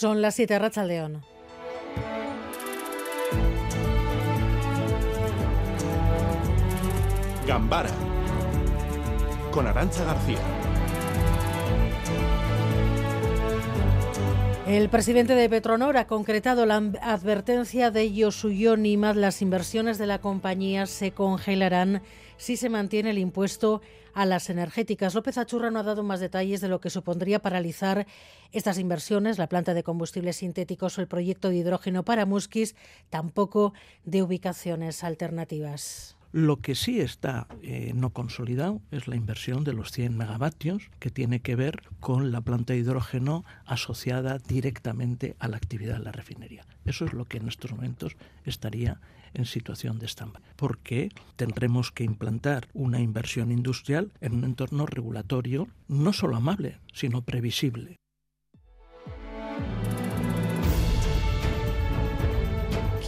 Son las 7 Racha León. Gambara con Arancha García. El presidente de Petronor ha concretado la advertencia de Yosuyo Nimad. Las inversiones de la compañía se congelarán si se mantiene el impuesto a las energéticas. López Achurra no ha dado más detalles de lo que supondría paralizar estas inversiones, la planta de combustibles sintéticos o el proyecto de hidrógeno para Musquis, tampoco de ubicaciones alternativas. Lo que sí está eh, no consolidado es la inversión de los 100 megavatios que tiene que ver con la planta de hidrógeno asociada directamente a la actividad de la refinería. Eso es lo que en estos momentos estaría en situación de stand porque tendremos que implantar una inversión industrial en un entorno regulatorio no solo amable, sino previsible.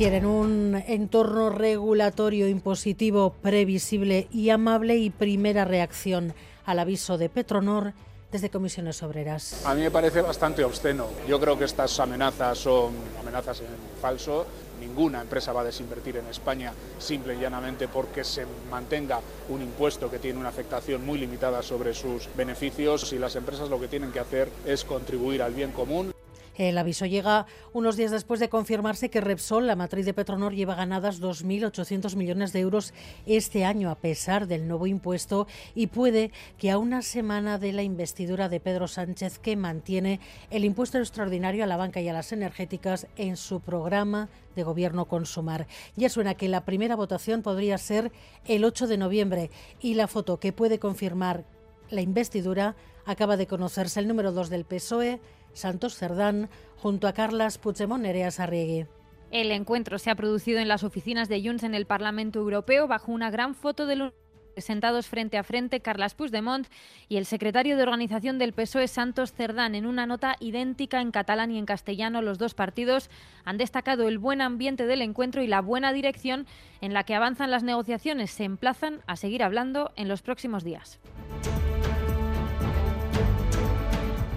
Quieren un entorno regulatorio impositivo previsible y amable y primera reacción al aviso de Petronor desde Comisiones Obreras. A mí me parece bastante obsceno. Yo creo que estas amenazas son amenazas en falso. Ninguna empresa va a desinvertir en España simple y llanamente porque se mantenga un impuesto que tiene una afectación muy limitada sobre sus beneficios y las empresas lo que tienen que hacer es contribuir al bien común. El aviso llega unos días después de confirmarse que Repsol, la matriz de Petronor, lleva ganadas 2.800 millones de euros este año a pesar del nuevo impuesto y puede que a una semana de la investidura de Pedro Sánchez que mantiene el impuesto extraordinario a la banca y a las energéticas en su programa de gobierno Consumar. Ya suena que la primera votación podría ser el 8 de noviembre y la foto que puede confirmar la investidura acaba de conocerse el número 2 del PSOE Santos Cerdán, junto a Carlas Puigdemont Nereas Arriegui. El encuentro se ha producido en las oficinas de Junts en el Parlamento Europeo bajo una gran foto de los sentados frente a frente Carlas Puigdemont y el secretario de organización del PSOE Santos Cerdán. En una nota idéntica en catalán y en castellano, los dos partidos han destacado el buen ambiente del encuentro y la buena dirección en la que avanzan las negociaciones. Se emplazan a seguir hablando en los próximos días.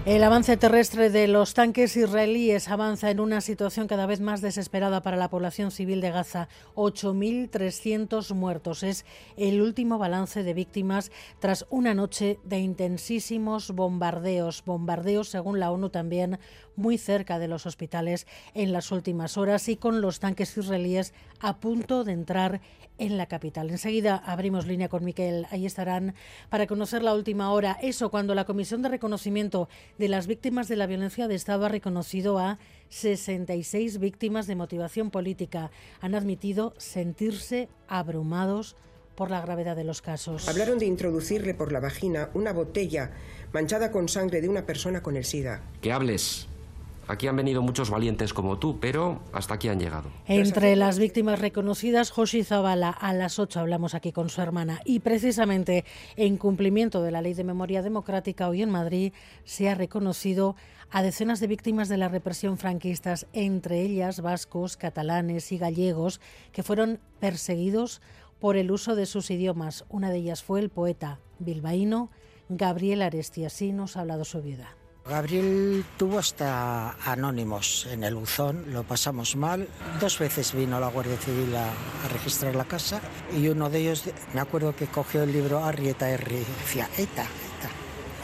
El avance terrestre de los tanques israelíes avanza en una situación cada vez más desesperada para la población civil de Gaza. 8.300 muertos es el último balance de víctimas tras una noche de intensísimos bombardeos. Bombardeos, según la ONU, también muy cerca de los hospitales en las últimas horas y con los tanques israelíes a punto de entrar en la capital. Enseguida abrimos línea con Miquel. Ahí estarán para conocer la última hora. Eso cuando la Comisión de Reconocimiento de las Víctimas de la Violencia de Estado ha reconocido a 66 víctimas de motivación política. Han admitido sentirse abrumados por la gravedad de los casos. Hablaron de introducirle por la vagina una botella manchada con sangre de una persona con el SIDA. Que hables Aquí han venido muchos valientes como tú, pero hasta aquí han llegado. Entre las víctimas reconocidas, Joshi Zavala, a las 8 hablamos aquí con su hermana. Y precisamente en cumplimiento de la Ley de Memoria Democrática, hoy en Madrid se ha reconocido a decenas de víctimas de la represión franquistas, entre ellas vascos, catalanes y gallegos, que fueron perseguidos por el uso de sus idiomas. Una de ellas fue el poeta bilbaíno Gabriel Aresti. nos ha hablado su vida. Gabriel tuvo hasta anónimos en el buzón, lo pasamos mal. Dos veces vino la Guardia Civil a, registrar la casa y uno de ellos, me acuerdo que cogió el libro Arrieta R, decía, ETA,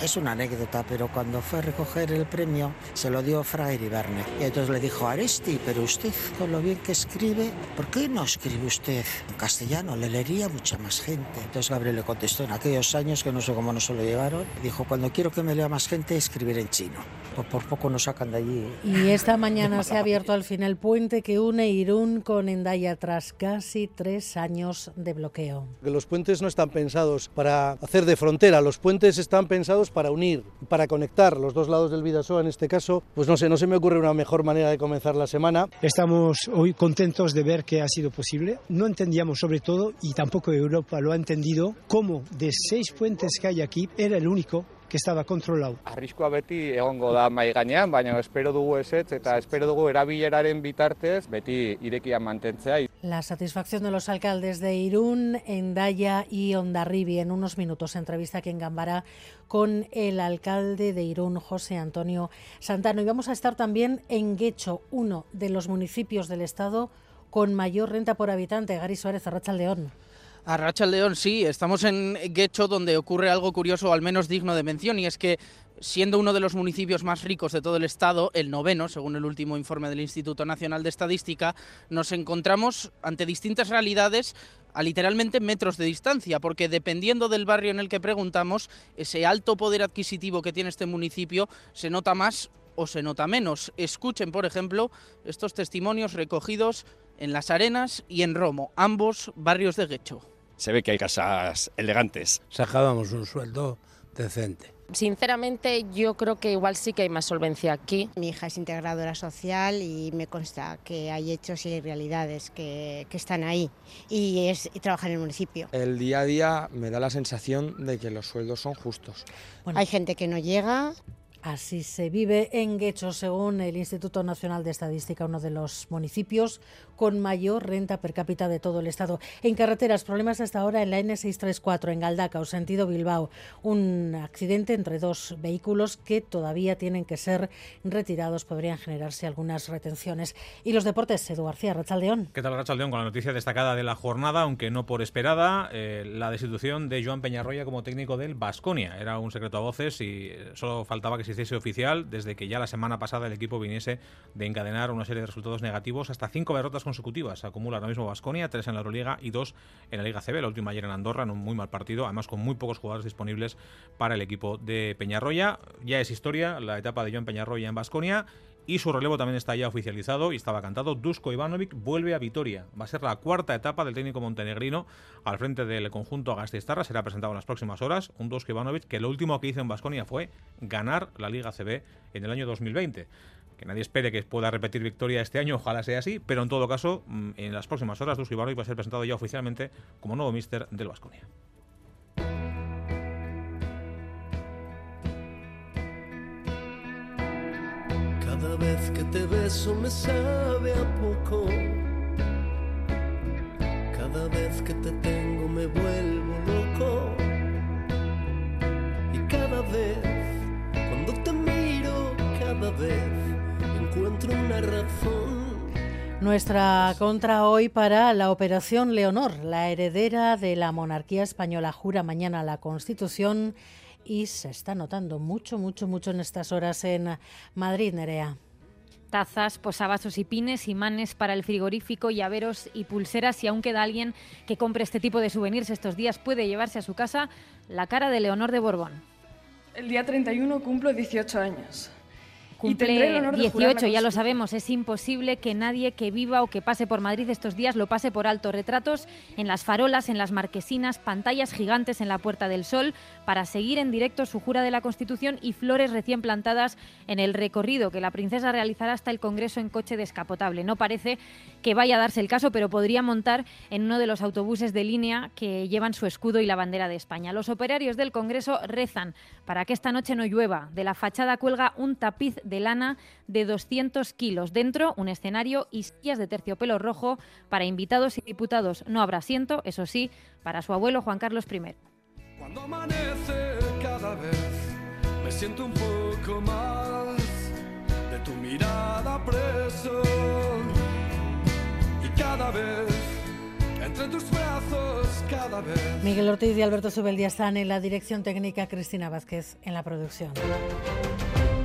es una anécdota, pero cuando fue a recoger el premio se lo dio Fra Verne. Y entonces le dijo, Aresti, pero usted con lo bien que escribe, ¿por qué no escribe usted en castellano? Le leería mucha más gente. Entonces Gabriel le contestó en aquellos años, que no sé cómo no se lo llevaron, dijo, cuando quiero que me lea más gente, escribir en chino. Pues por poco nos sacan de allí. Y esta mañana se ha abierto al fin el puente que une Irún con Endaya tras casi tres años de bloqueo. Los puentes no están pensados para hacer de frontera, los puentes están pensados para unir, para conectar los dos lados del Vidasoa en este caso, pues no sé, no se me ocurre una mejor manera de comenzar la semana. Estamos hoy contentos de ver que ha sido posible. No entendíamos sobre todo, y tampoco Europa lo ha entendido, cómo de seis puentes que hay aquí era el único que estaba controlado. Arriskua beti egongo da mai gainean, baina espero dugu eta espero dugu erabileraren bitartez beti irekian mantentzea. La satisfacción de los alcaldes de Irún, Endaya y Ondarribi en unos minutos. Entrevista aquí en Gambara con el alcalde de Irún, José Antonio Santano. Y vamos a estar también en Guecho, uno de los municipios del estado con mayor renta por habitante. Gary Suárez, Arracha León. Arracha León, sí, estamos en Guecho donde ocurre algo curioso, al menos digno de mención, y es que siendo uno de los municipios más ricos de todo el estado, el noveno, según el último informe del Instituto Nacional de Estadística, nos encontramos ante distintas realidades a literalmente metros de distancia, porque dependiendo del barrio en el que preguntamos, ese alto poder adquisitivo que tiene este municipio se nota más o se nota menos. Escuchen, por ejemplo, estos testimonios recogidos en Las Arenas y en Romo, ambos barrios de Guecho. Se ve que hay casas elegantes. Sacábamos un sueldo decente. Sinceramente, yo creo que igual sí que hay más solvencia aquí. Mi hija es integradora social y me consta que hay hechos y realidades que, que están ahí y, es, y trabajar en el municipio. El día a día me da la sensación de que los sueldos son justos. Bueno. Hay gente que no llega, Así se vive en Guecho, según el Instituto Nacional de Estadística, uno de los municipios con mayor renta per cápita de todo el Estado. En carreteras, problemas hasta ahora en la N634, en Galdacao, sentido Bilbao. Un accidente entre dos vehículos que todavía tienen que ser retirados. Podrían generarse algunas retenciones. Y los deportes, Edu García, Rachaldeón. ¿Qué tal, Rachaldeón? Con la noticia destacada de la jornada, aunque no por esperada, eh, la destitución de Joan Peñarroya como técnico del Basconia. Era un secreto a voces y solo faltaba que se hiciese oficial desde que ya la semana pasada el equipo viniese de encadenar una serie de resultados negativos hasta cinco derrotas consecutivas. Acumula ahora mismo Basconia, tres en la Euroliga y dos en la Liga CB. La última ayer en Andorra, en un muy mal partido, además con muy pocos jugadores disponibles para el equipo de Peñarroya. Ya es historia la etapa de Joan Peñarroya en Basconia y su relevo también está ya oficializado y estaba cantado. Dusko Ivanovic vuelve a Vitoria. Va a ser la cuarta etapa del técnico montenegrino al frente del conjunto Gasteiztarra. Será presentado en las próximas horas. Un Dusko Ivanovic que lo último que hizo en Basconia fue ganar la Liga CB en el año 2020 que nadie espere que pueda repetir victoria este año, ojalá sea así, pero en todo caso, en las próximas horas, Dusko Ivanovic va a ser presentado ya oficialmente como nuevo míster del Basconia. Cada vez que te beso me sabe a poco. Vez encuentro una razón. Nuestra contra hoy para la Operación Leonor, la heredera de la monarquía española, jura mañana la Constitución y se está notando mucho, mucho, mucho en estas horas en Madrid, Nerea. Tazas, posavasos y pines, imanes para el frigorífico, llaveros y pulseras. Si aún queda alguien que compre este tipo de souvenirs estos días, puede llevarse a su casa la cara de Leonor de Borbón. El día 31 cumplo 18 años. Cumple 18, ya lo sabemos. Es imposible que nadie que viva o que pase por Madrid estos días lo pase por alto. Retratos en las farolas, en las marquesinas, pantallas gigantes en la Puerta del Sol para seguir en directo su jura de la Constitución y flores recién plantadas en el recorrido que la princesa realizará hasta el Congreso en coche descapotable. No parece que vaya a darse el caso, pero podría montar en uno de los autobuses de línea que llevan su escudo y la bandera de España. Los operarios del Congreso rezan para que esta noche no llueva. De la fachada cuelga un tapiz de lana de 200 kilos. Dentro, un escenario y sillas de terciopelo rojo para invitados y diputados. No habrá asiento, eso sí, para su abuelo Juan Carlos I. Cuando amanece cada vez me siento un poco más de tu mirada preso y cada vez entre tus brazos cada vez Miguel Ortiz y Alberto Subeldía están en la dirección técnica, Cristina Vázquez en la producción.